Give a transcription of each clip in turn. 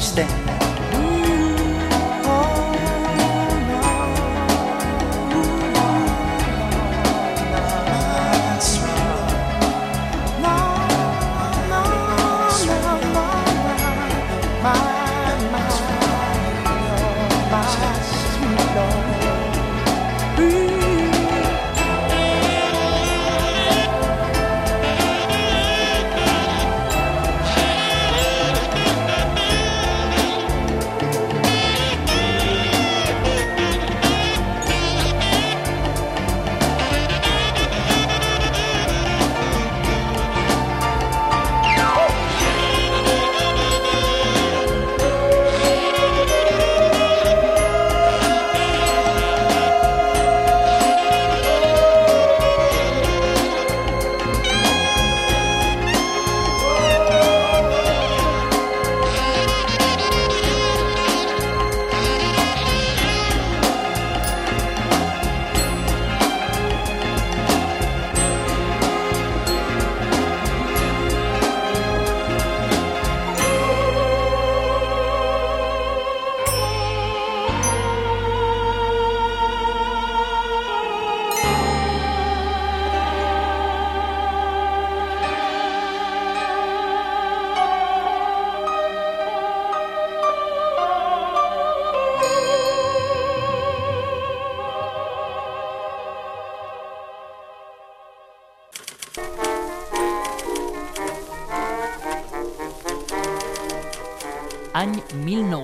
Can't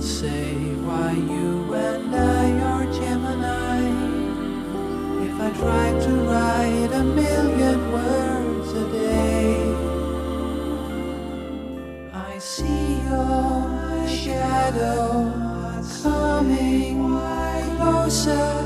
say why you and I are Gemini. If I tried to write a million words a day, I see your shadow coming closer.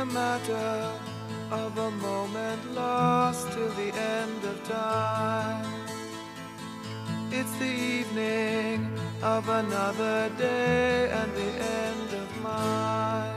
A matter of a moment lost till the end of time. It's the evening of another day and the end of mine.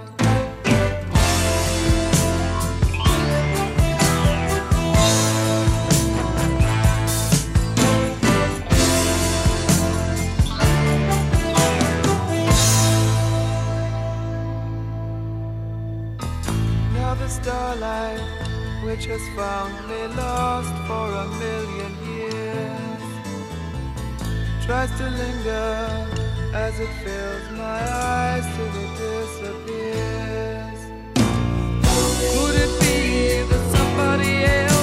starlight which has found me lost for a million years tries to linger as it fills my eyes till it disappears. Could it be that somebody else?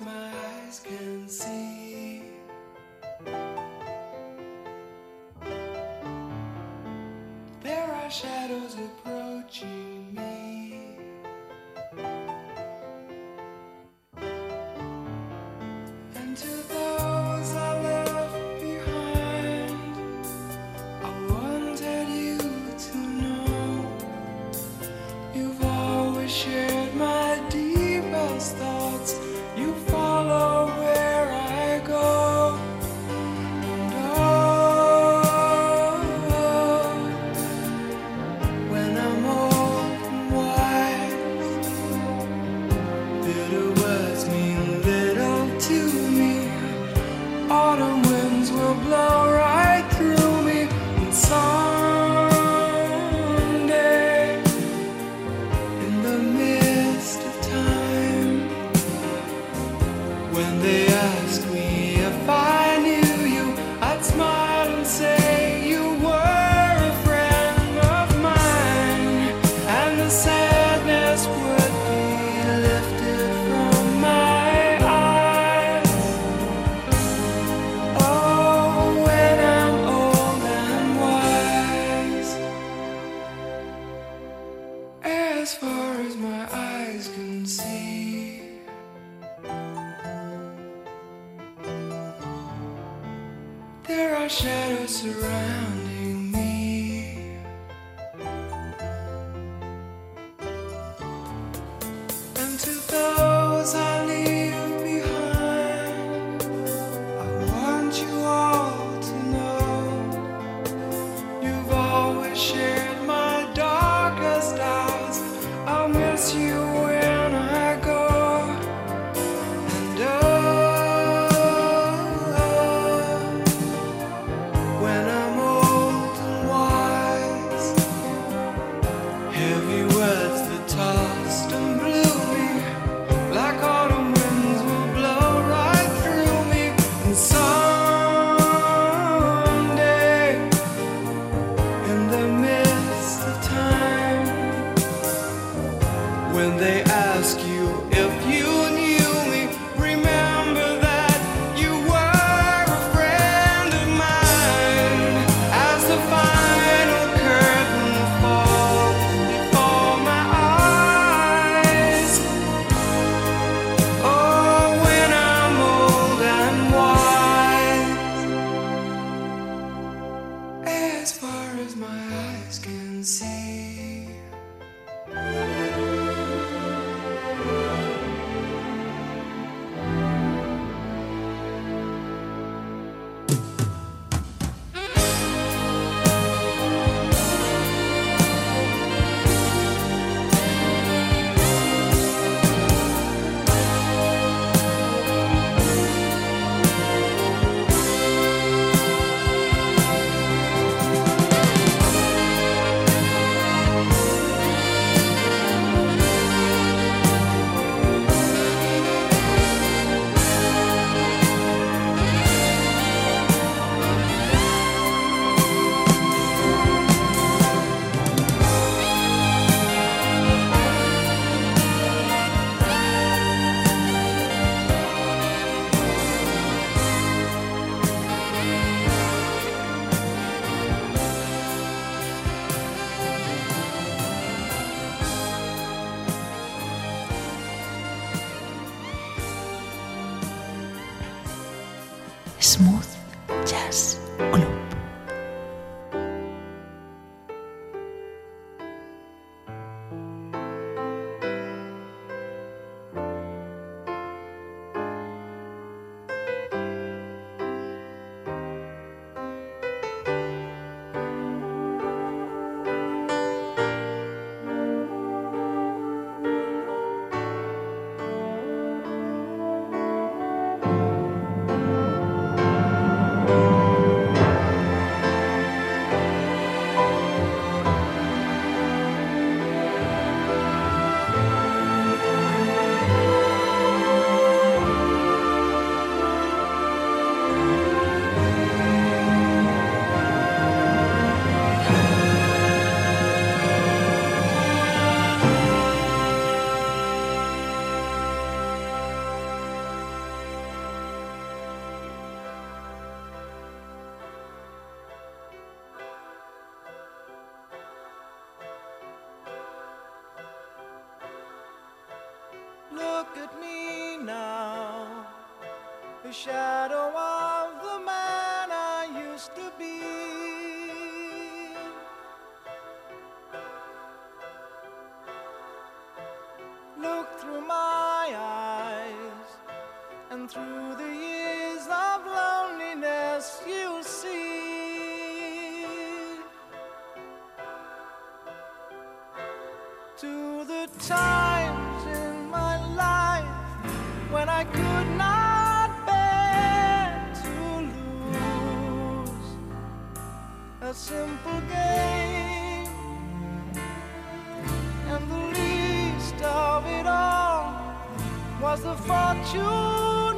My eyes can see. There are shadows Through the years of loneliness, you'll see. To the times in my life when I could not bear to lose a simple game. And the least of it all was the fortune.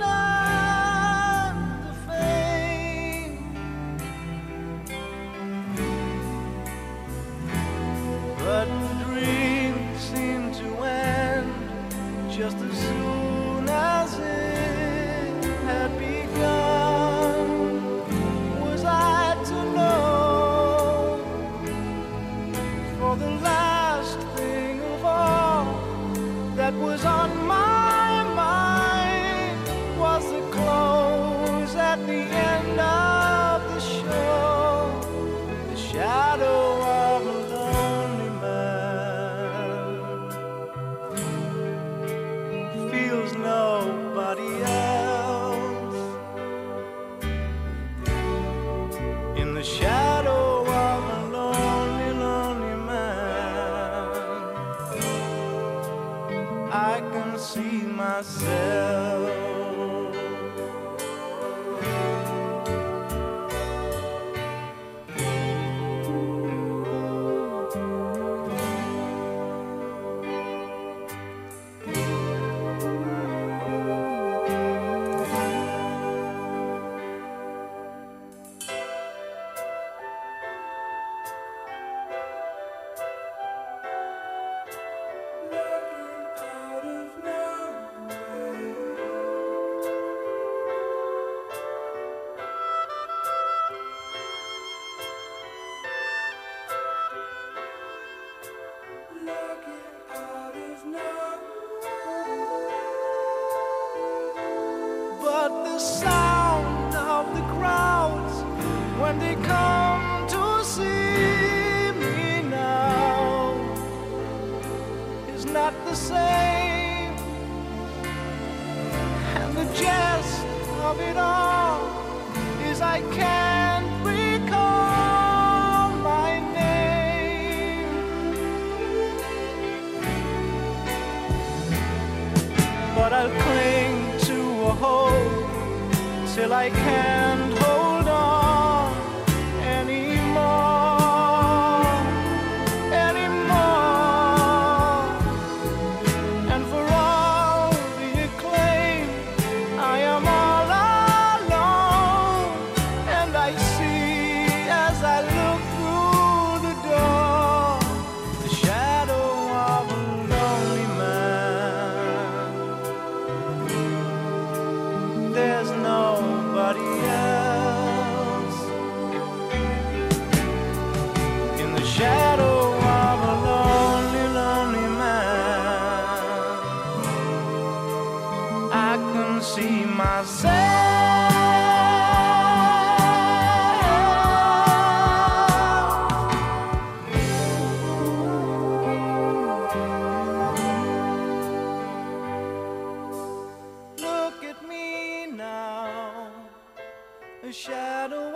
shadow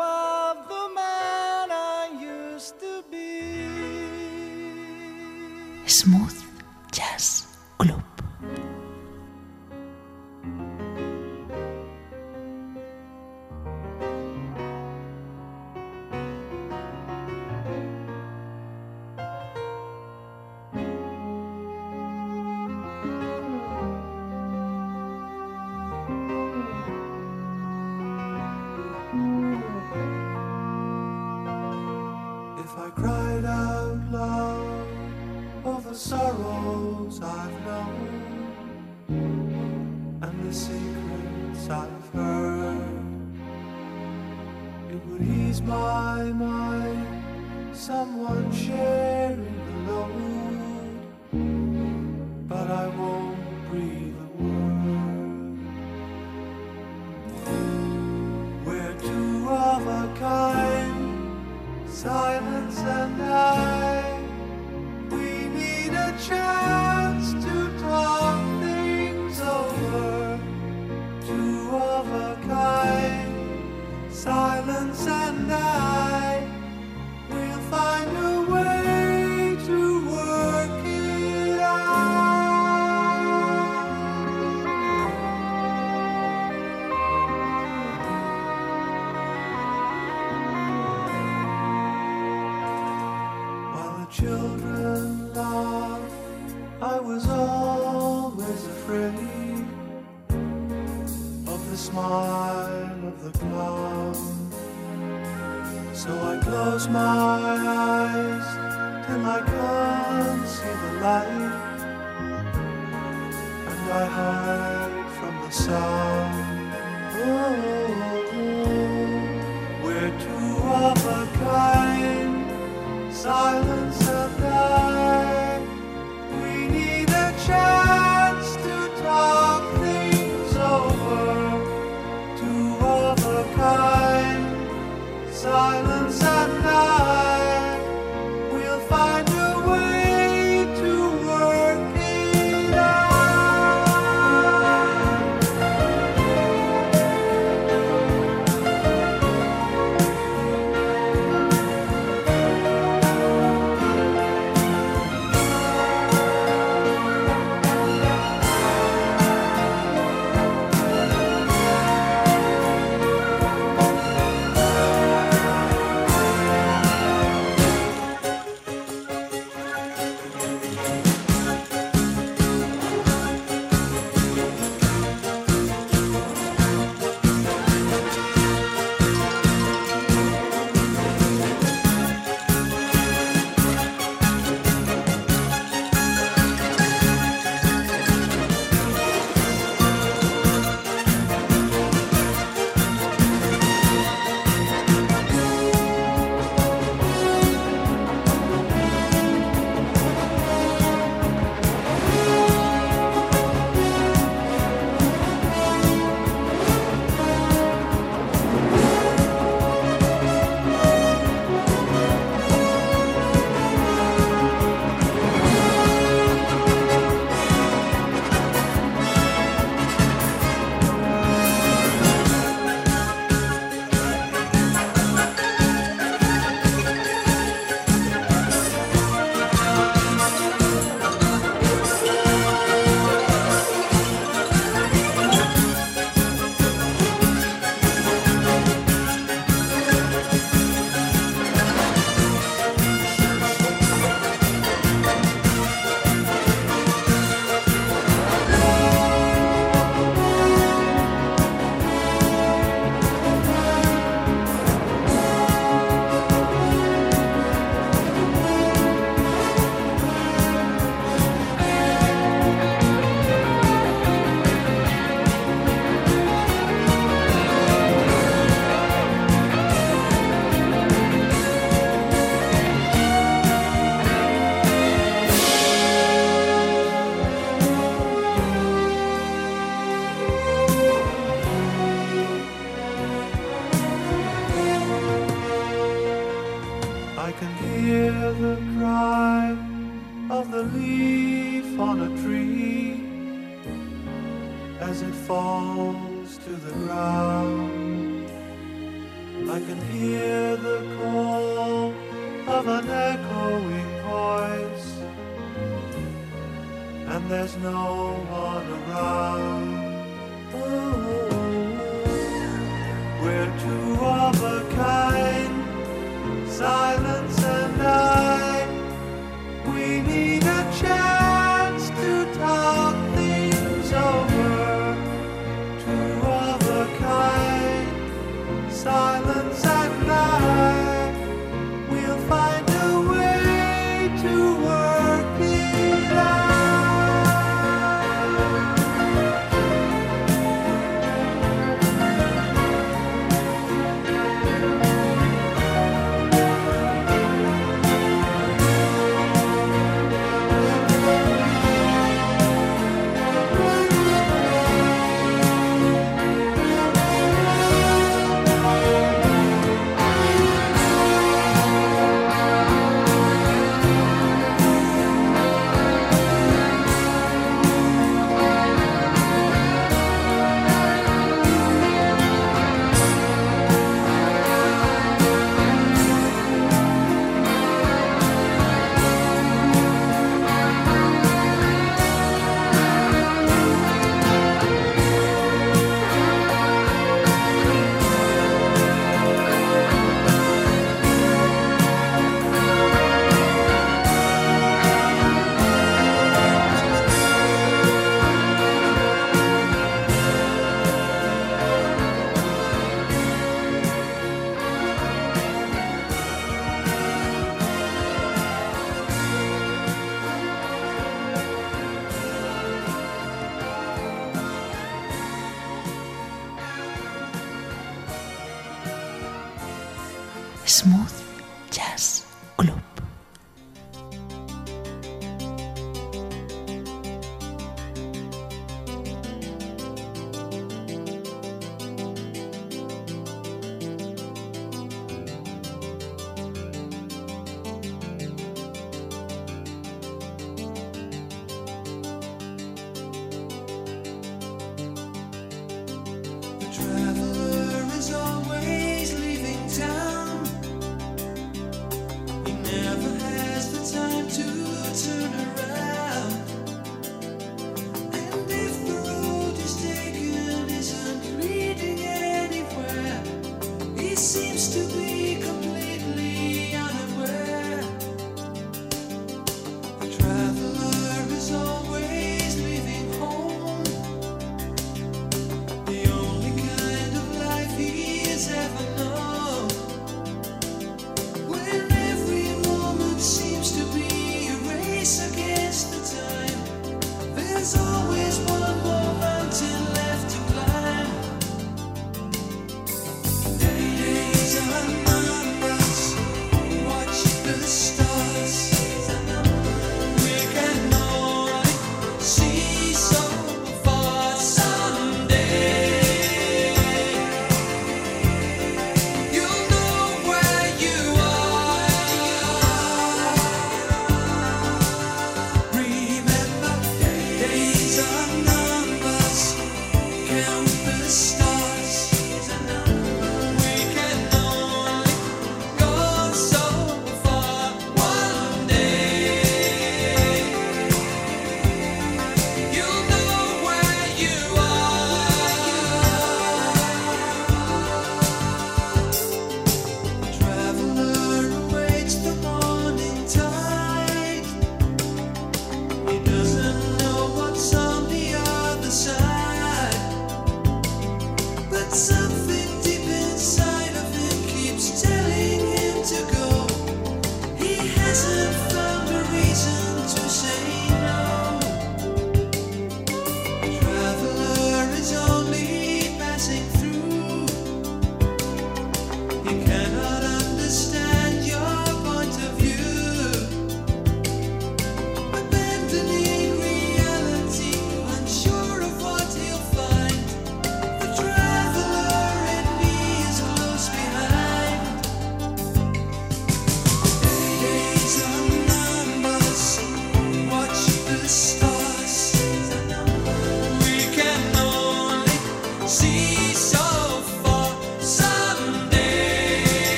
I can't see the light, and I hide from the sun. Oh, we're two of a kind, silence and night We need a chance to talk things over. Two of a kind, silence.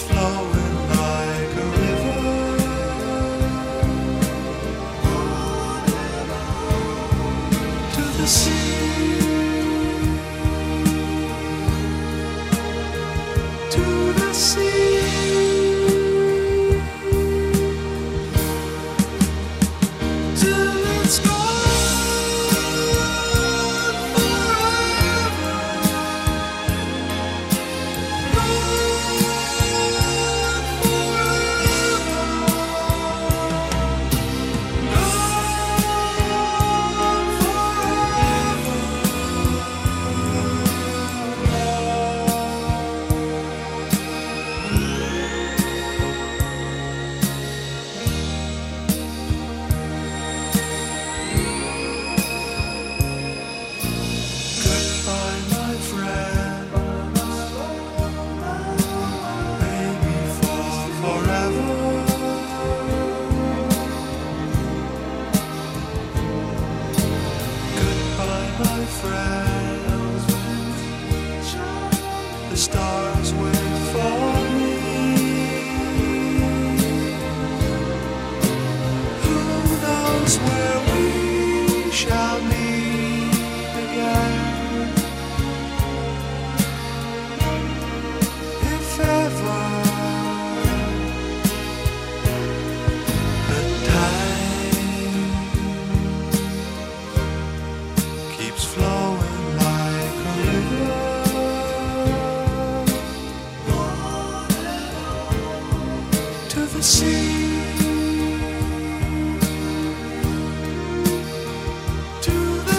flow.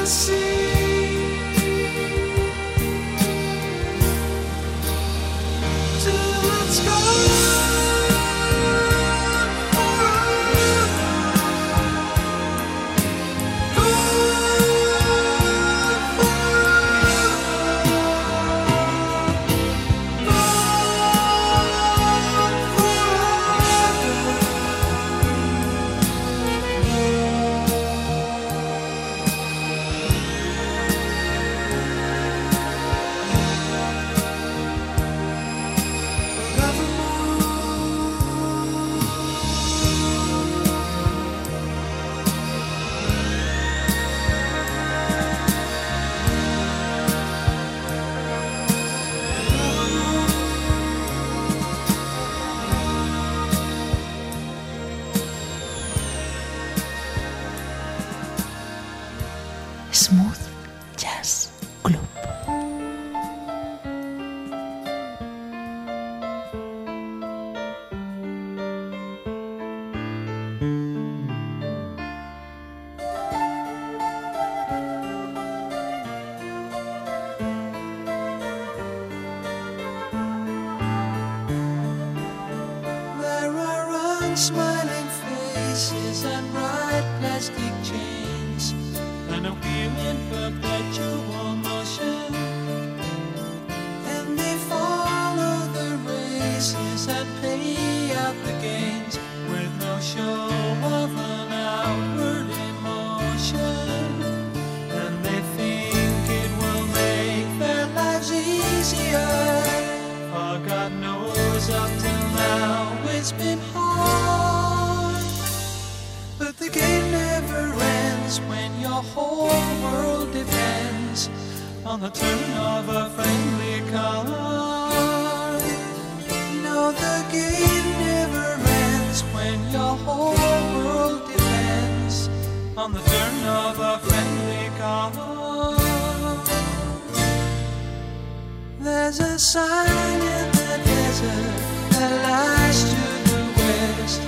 To on the turn of a friendly card. No, the game never ends when your whole world depends on the turn of a friendly card. There's a sign in the desert that lies to the west,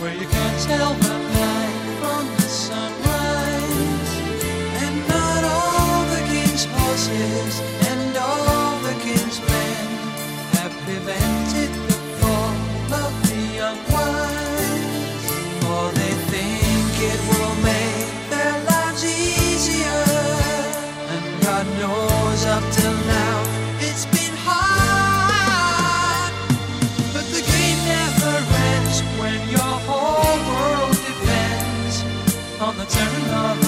where you can't tell the night and all the king's men have prevented the fall of the unwise. For they think it will make their lives easier. And God knows up till now it's been hard. But the game never ends when your whole world depends on the turn of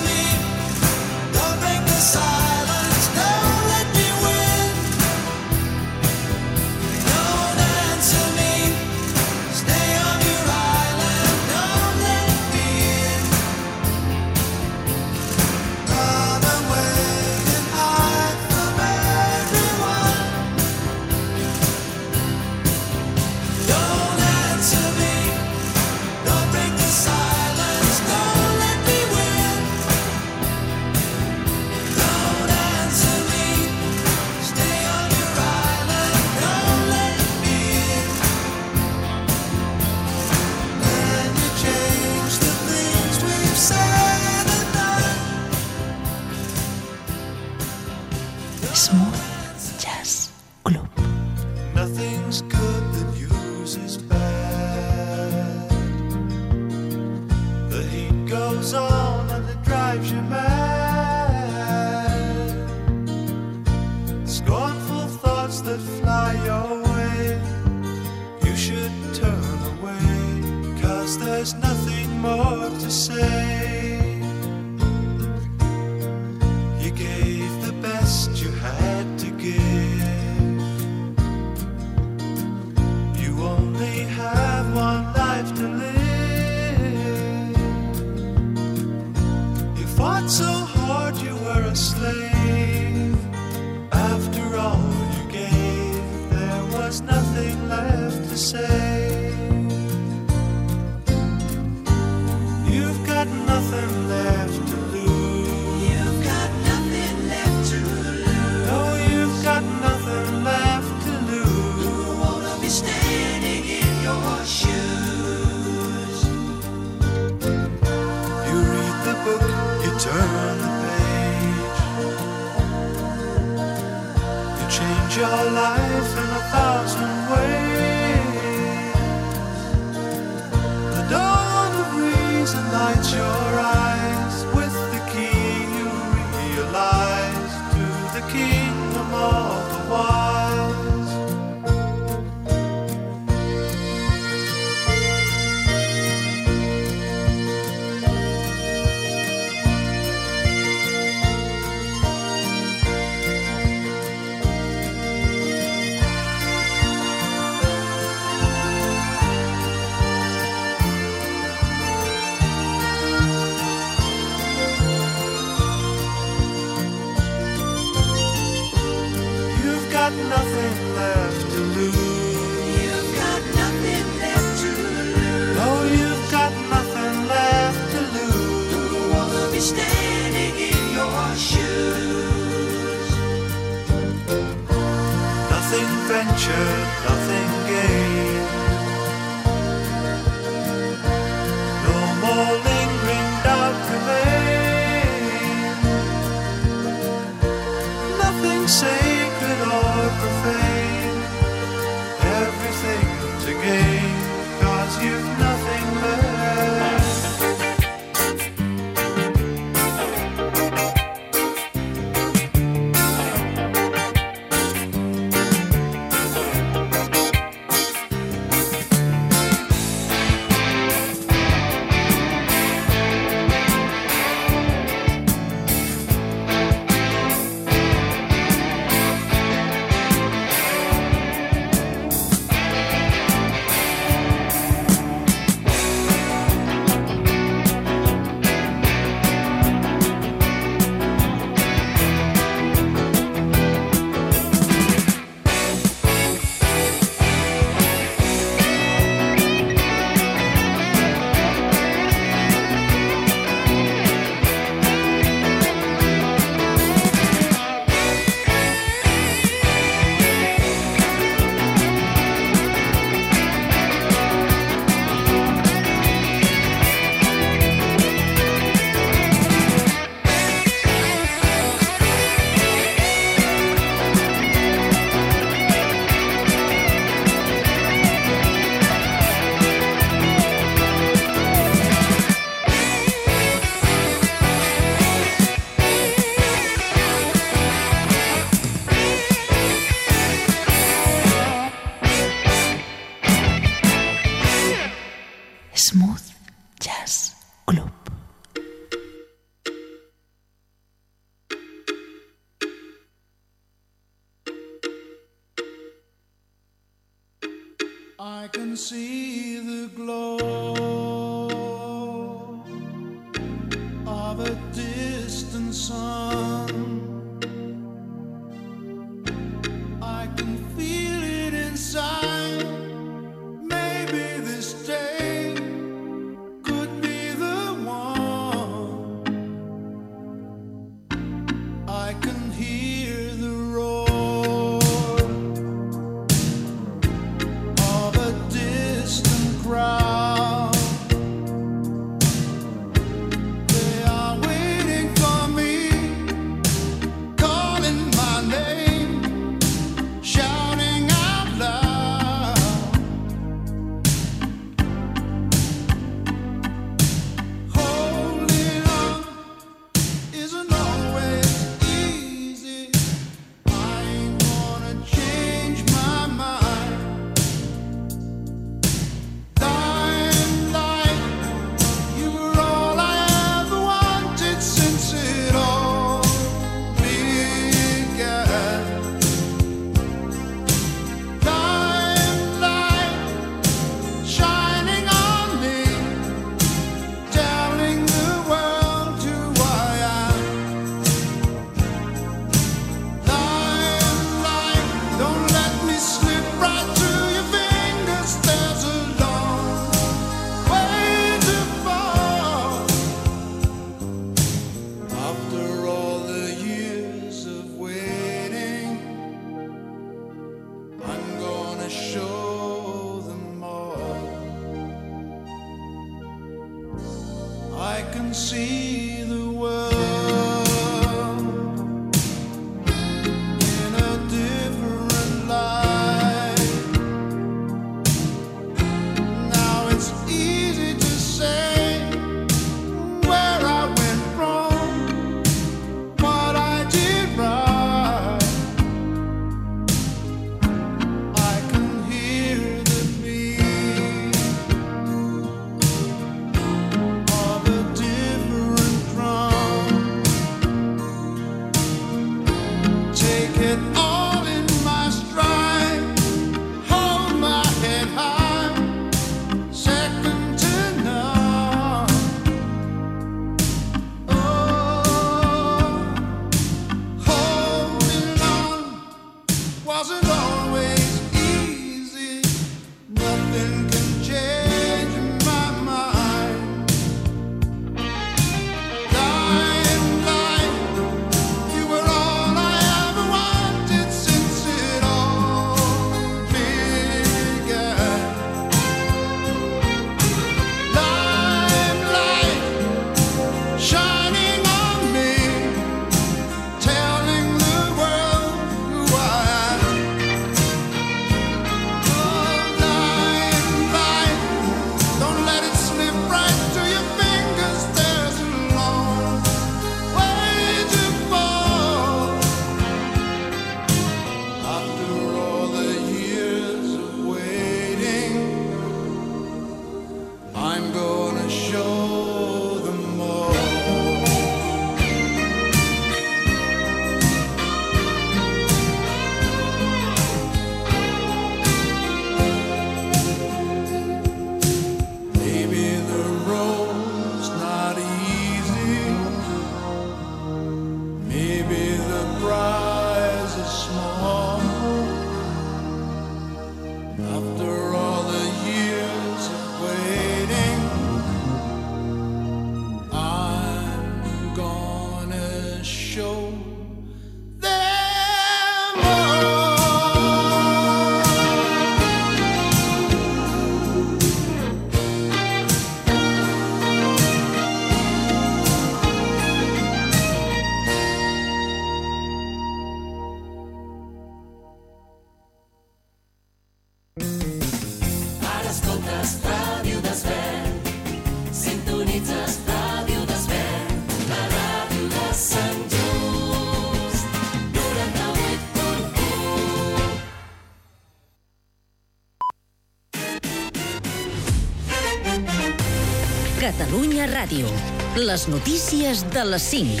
Catalunya Ràdio. Les notícies de les 5.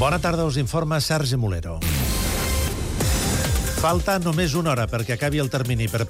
Bona tarda, us informa Sergi Molero. Falta només una hora perquè acabi el termini per